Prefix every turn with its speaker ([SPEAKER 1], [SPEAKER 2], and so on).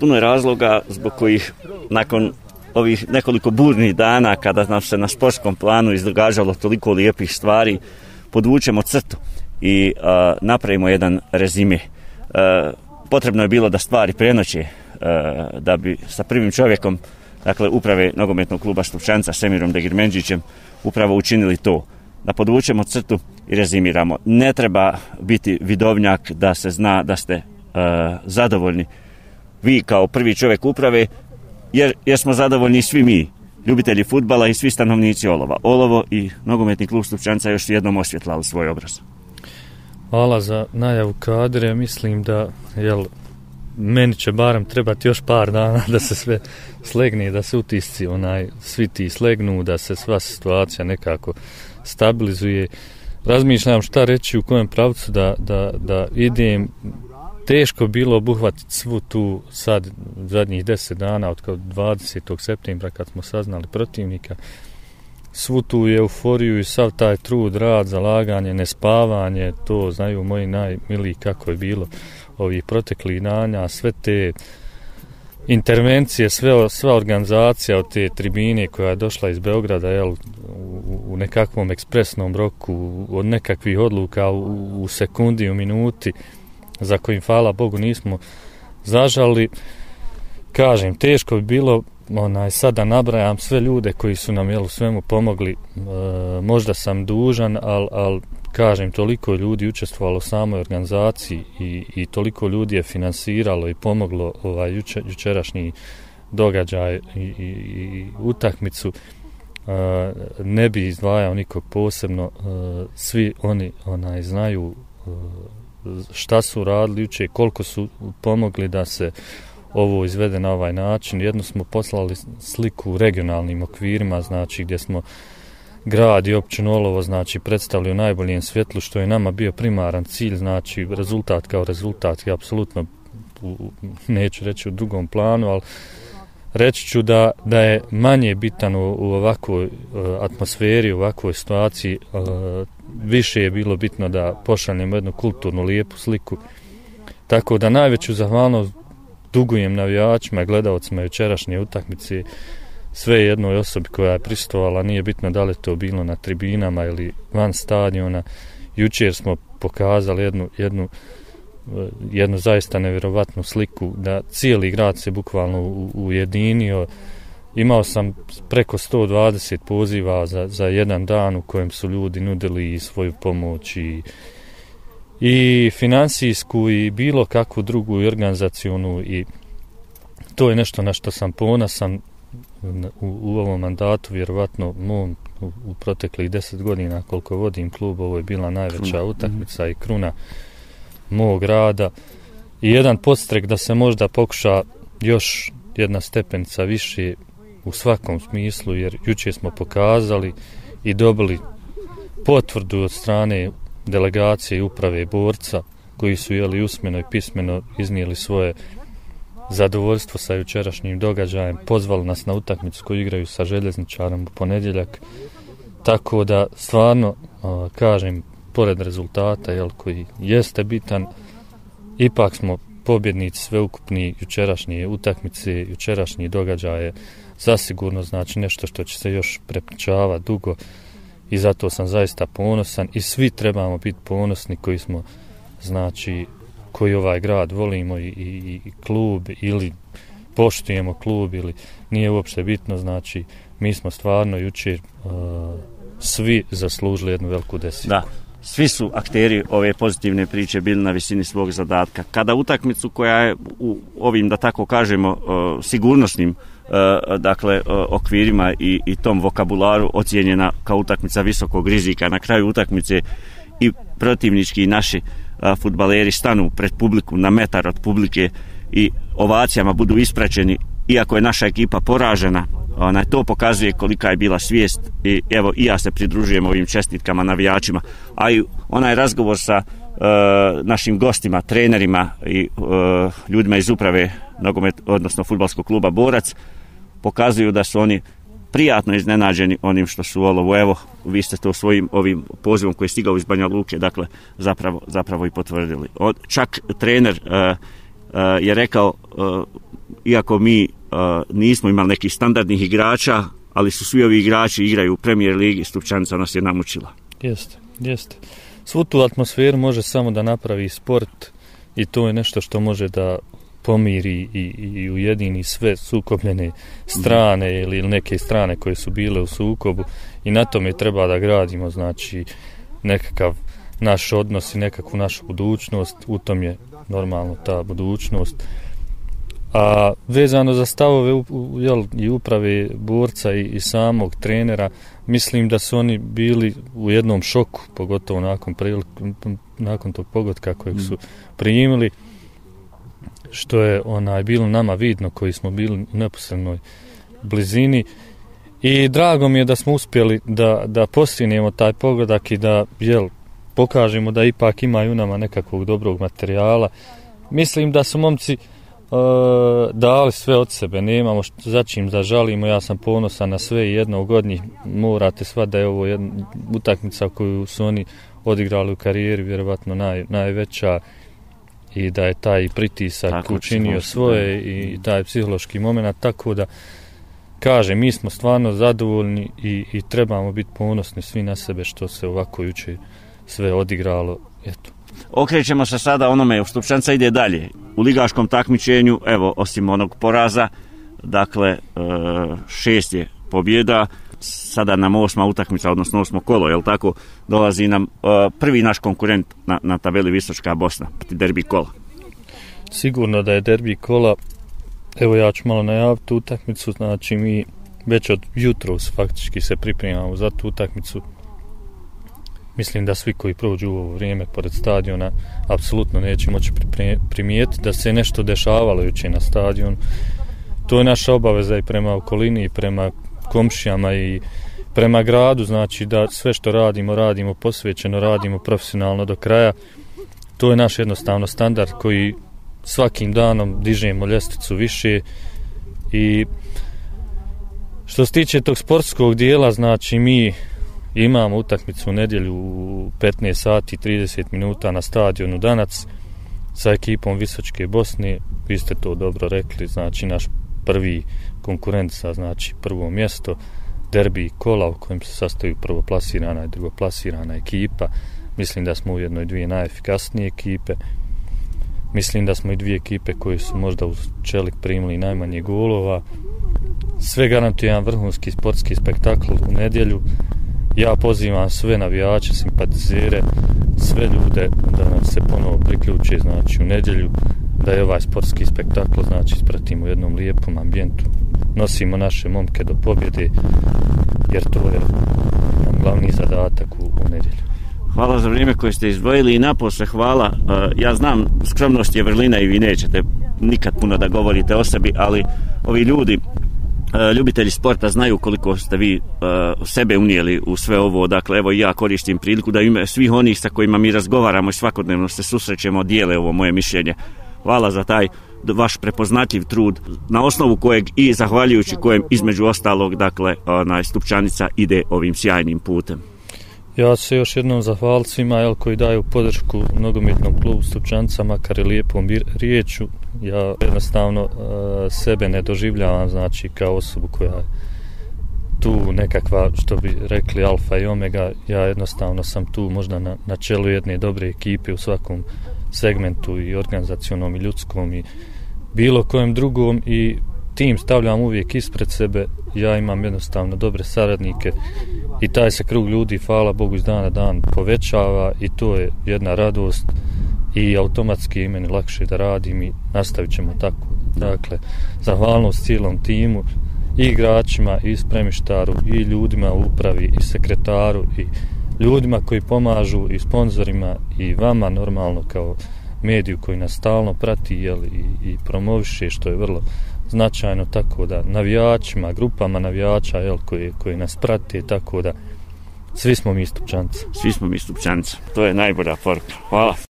[SPEAKER 1] Puno je razloga zbog kojih nakon ovih nekoliko burnih dana kada nam se na sportskom planu izdogađalo toliko lijepih stvari, podvučemo crtu i a, napravimo jedan rezime. A, potrebno je bilo da stvari prenoće a, da bi sa prvim čovjekom dakle uprave nogometnog kluba Stupčanca Semirom Degirmenđićem upravo učinili to da podvučemo crtu i rezimiramo. Ne treba biti vidovnjak da se zna da ste E, zadovoljni vi kao prvi čovjek uprave, jer, jer smo zadovoljni svi mi, ljubitelji futbala i svi stanovnici Olova. Olovo i nogometni klub Stupčanca još jednom osvjetlali svoj obraz.
[SPEAKER 2] Hvala za najavu kadre. Mislim da jel, meni će barem trebati još par dana da se sve slegne, da se utisci onaj, svi ti slegnu, da se sva situacija nekako stabilizuje. Razmišljam šta reći u kojem pravcu da, da, da idem. Teško bilo obuhvatiti svu tu sad zadnjih deset dana od 20. septembra kad smo saznali protivnika svu tu euforiju i sav taj trud, rad, zalaganje, nespavanje, to znaju moji najmiliji kako je bilo ovih proteklih dana, sve te intervencije, sve, sva organizacija od te tribine koja je došla iz Beograda jel, u, u nekakvom ekspresnom roku, od nekakvih odluka u, u sekundi, u minuti, za kojim, hvala Bogu, nismo zažali. Kažem, teško bi bilo onaj, sada nabrajam sve ljude koji su nam jel, svemu pomogli. E, možda sam dužan, ali al, kažem, toliko ljudi učestvovalo u samoj organizaciji i, i toliko ljudi je finansiralo i pomoglo ovaj juče, jučerašnji događaj i, i, i utakmicu. Uh, ne bi izdvajao nikog posebno, uh, svi oni onaj znaju uh, šta su radili juče, koliko su pomogli da se ovo izvede na ovaj način. Jedno smo poslali sliku u regionalnim okvirima, znači gdje smo grad i općinu Olovo znači predstavili u najboljem svjetlu što je nama bio primaran cilj znači rezultat kao rezultat je apsolutno u, neću reći u drugom planu ali reći ću da, da je manje bitan u, u ovakvoj uh, atmosferi u ovakvoj situaciji uh, više je bilo bitno da pošaljemo jednu kulturnu lijepu sliku tako da najveću zahvalnost dugujem navijačima i gledalcima jučerašnje utakmice sve jednoj osobi koja je pristovala, nije bitno da li to bilo na tribinama ili van stadiona. Jučer smo pokazali jednu, jednu, jednu zaista nevjerovatnu sliku da cijeli grad se bukvalno ujedinio. Imao sam preko 120 poziva za, za jedan dan u kojem su ljudi nudili svoju pomoć i, i finansijsku i bilo kakvu drugu organizacijonu i to je nešto na što sam ponosan u, u ovom mandatu, vjerovatno mom u, u proteklih deset godina koliko vodim klub, ovo je bila najveća kruna. utakmica i kruna mog rada i jedan postrek da se možda pokuša još jedna stepenica više u svakom smislu, jer juče smo pokazali i dobili potvrdu od strane delegacije i uprave borca koji su jeli usmeno i pismeno iznijeli svoje zadovoljstvo sa jučerašnjim događajem, pozvali nas na utakmicu koju igraju sa željezničarom u ponedjeljak. Tako da stvarno, kažem, pored rezultata jel, koji jeste bitan, ipak smo pobjednici sveukupni jučerašnje utakmice, jučerašnji događaje, zasigurno znači nešto što će se još prepričava dugo i zato sam zaista ponosan i svi trebamo biti ponosni koji smo znači koji ovaj grad volimo i, i, i klub ili poštujemo klub ili nije uopšte bitno, znači mi smo stvarno jučer uh, svi zaslužili jednu veliku desiku.
[SPEAKER 1] Da, svi su akteri ove pozitivne priče bili na visini svog zadatka. Kada utakmicu koja je u ovim, da tako kažemo, e, sigurnosnim e, dakle, e, okvirima i, i tom vokabularu ocijenjena kao utakmica visokog rizika, na kraju utakmice i protivnički i naši futbaleri stanu pred publiku na metar od publike i ovacijama budu ispraćeni iako je naša ekipa poražena ona to pokazuje kolika je bila svijest i evo i ja se pridružujem ovim čestitkama navijačima a i onaj razgovor sa e, našim gostima, trenerima i e, ljudima iz uprave nogomet, odnosno futbalskog kluba Borac pokazuju da su oni prijatno iznenađeni onim što su olovo. Evo, vi ste to svojim ovim pozivom koji je stigao iz Banja Luke, dakle, zapravo, zapravo i potvrdili. Od, čak trener uh, je rekao, e, iako mi nismo imali nekih standardnih igrača, ali su svi ovi igrači igraju u premier ligi, Stupčanica nas je namučila.
[SPEAKER 2] Jeste, jeste. Svu tu atmosferu može samo da napravi sport i to je nešto što može da pomiri i, i ujedini sve sukobljene strane ili neke strane koje su bile u sukobu i na tome treba da gradimo znači nekakav naš odnos i nekakvu našu budućnost u tom je normalno ta budućnost a vezano za stavove u, u, jel, i uprave borca i, i samog trenera mislim da su oni bili u jednom šoku pogotovo nakon, prilik, nakon tog pogotka kojeg su primili što je onaj bilo nama vidno koji smo bili u neposrednoj blizini. I drago mi je da smo uspjeli da, da postignemo taj pogodak i da jel, pokažemo da ipak imaju nama nekakvog dobrog materijala. Mislim da su momci uh, dali sve od sebe nemamo što začim da žalimo ja sam ponosan na sve jednog od njih morate sva da je ovo jedna utakmica koju su oni odigrali u karijeri vjerovatno naj, najveća i da je taj pritisak tako, učinio svoje da. i taj psihološki moment, tako da kaže, mi smo stvarno zadovoljni i, i trebamo biti ponosni svi na sebe što se ovako juče sve odigralo. Eto.
[SPEAKER 1] Okrećemo se sada onome, Stupčanca ide dalje. U ligaškom takmičenju, evo, osim onog poraza, dakle, e, šest je pobjeda, sada nam osma utakmica, odnosno osmo kolo, jel tako, dolazi nam e, prvi naš konkurent na, na tabeli Visočka Bosna, derbi kola.
[SPEAKER 2] Sigurno da je derbi kola, evo ja ću malo najaviti tu utakmicu, znači mi već od jutros faktički se pripremamo za tu utakmicu. Mislim da svi koji prođu u ovo vrijeme pored stadiona apsolutno neće moći primijeti da se nešto dešavalo juče na stadion. To je naša obaveza i prema okolini i prema komšijama i prema gradu, znači da sve što radimo, radimo posvećeno, radimo profesionalno do kraja. To je naš jednostavno standard koji svakim danom dižemo ljestvicu više i što se tiče tog sportskog dijela, znači mi imamo utakmicu u nedjelju u 15 sati 30 minuta na stadionu Danac sa ekipom Visočke Bosne, vi ste to dobro rekli, znači naš prvi konkurent sa znači prvo mjesto. Derbi kola u kojem se sastaju prvoplasirana i drugoplasirana ekipa. Mislim da smo u jednoj dvije najefikasnije ekipe. Mislim da smo i dvije ekipe koje su možda u čelik primili najmanje golova. Sve garantuje jedan vrhunski sportski spektakl u nedjelju ja pozivam sve navijače, simpatizere sve ljude da nam se ponovo priključe znači u nedjelju da je ovaj sportski spektakl znači ispratimo u jednom lijepom ambijentu nosimo naše momke do pobjede jer to je nam glavni zadatak u, u nedjelju
[SPEAKER 1] Hvala za vrijeme koje ste izdvojili i naposle hvala. E, ja znam, skromnost je vrlina i vi nećete nikad puno da govorite o sebi, ali ovi ljudi, E, ljubitelji sporta, znaju koliko ste vi uh, sebe unijeli u sve ovo. Dakle, evo ja koristim priliku da ime svih onih sa kojima mi razgovaramo i svakodnevno se susrećemo, dijele ovo moje mišljenje. Hvala za taj vaš prepoznatljiv trud na osnovu kojeg i zahvaljujući kojem između ostalog dakle onaj stupčanica ide ovim sjajnim putem.
[SPEAKER 2] Ja se još jednom zahvalim svima jel, koji daju podršku nogometnom klubu Stupčanca, makar i lijepom riječu. Ja jednostavno e, sebe ne doživljavam znači, kao osobu koja je tu nekakva, što bi rekli, alfa i omega. Ja jednostavno sam tu možda na, na čelu jedne dobre ekipe u svakom segmentu i organizacionom i ljudskom i bilo kojem drugom i tim stavljam uvijek ispred sebe. Ja imam jednostavno dobre saradnike i taj se krug ljudi hvala Bogu iz dana dan povećava i to je jedna radost i automatski je meni lakše da radim i nastavit ćemo tako. Dakle zahvalnost cijelom timu i igračima i spremištaru i ljudima u upravi i sekretaru i ljudima koji pomažu i sponzorima i vama normalno kao mediju koji nas stalno prati jel, i, i promoviše što je vrlo značajno tako da navijačima, grupama navijača jel, koji, koji nas prate tako da svi smo mi stupčanci.
[SPEAKER 1] Svi smo mi stupčanci. To je najbolja poruka. Hvala.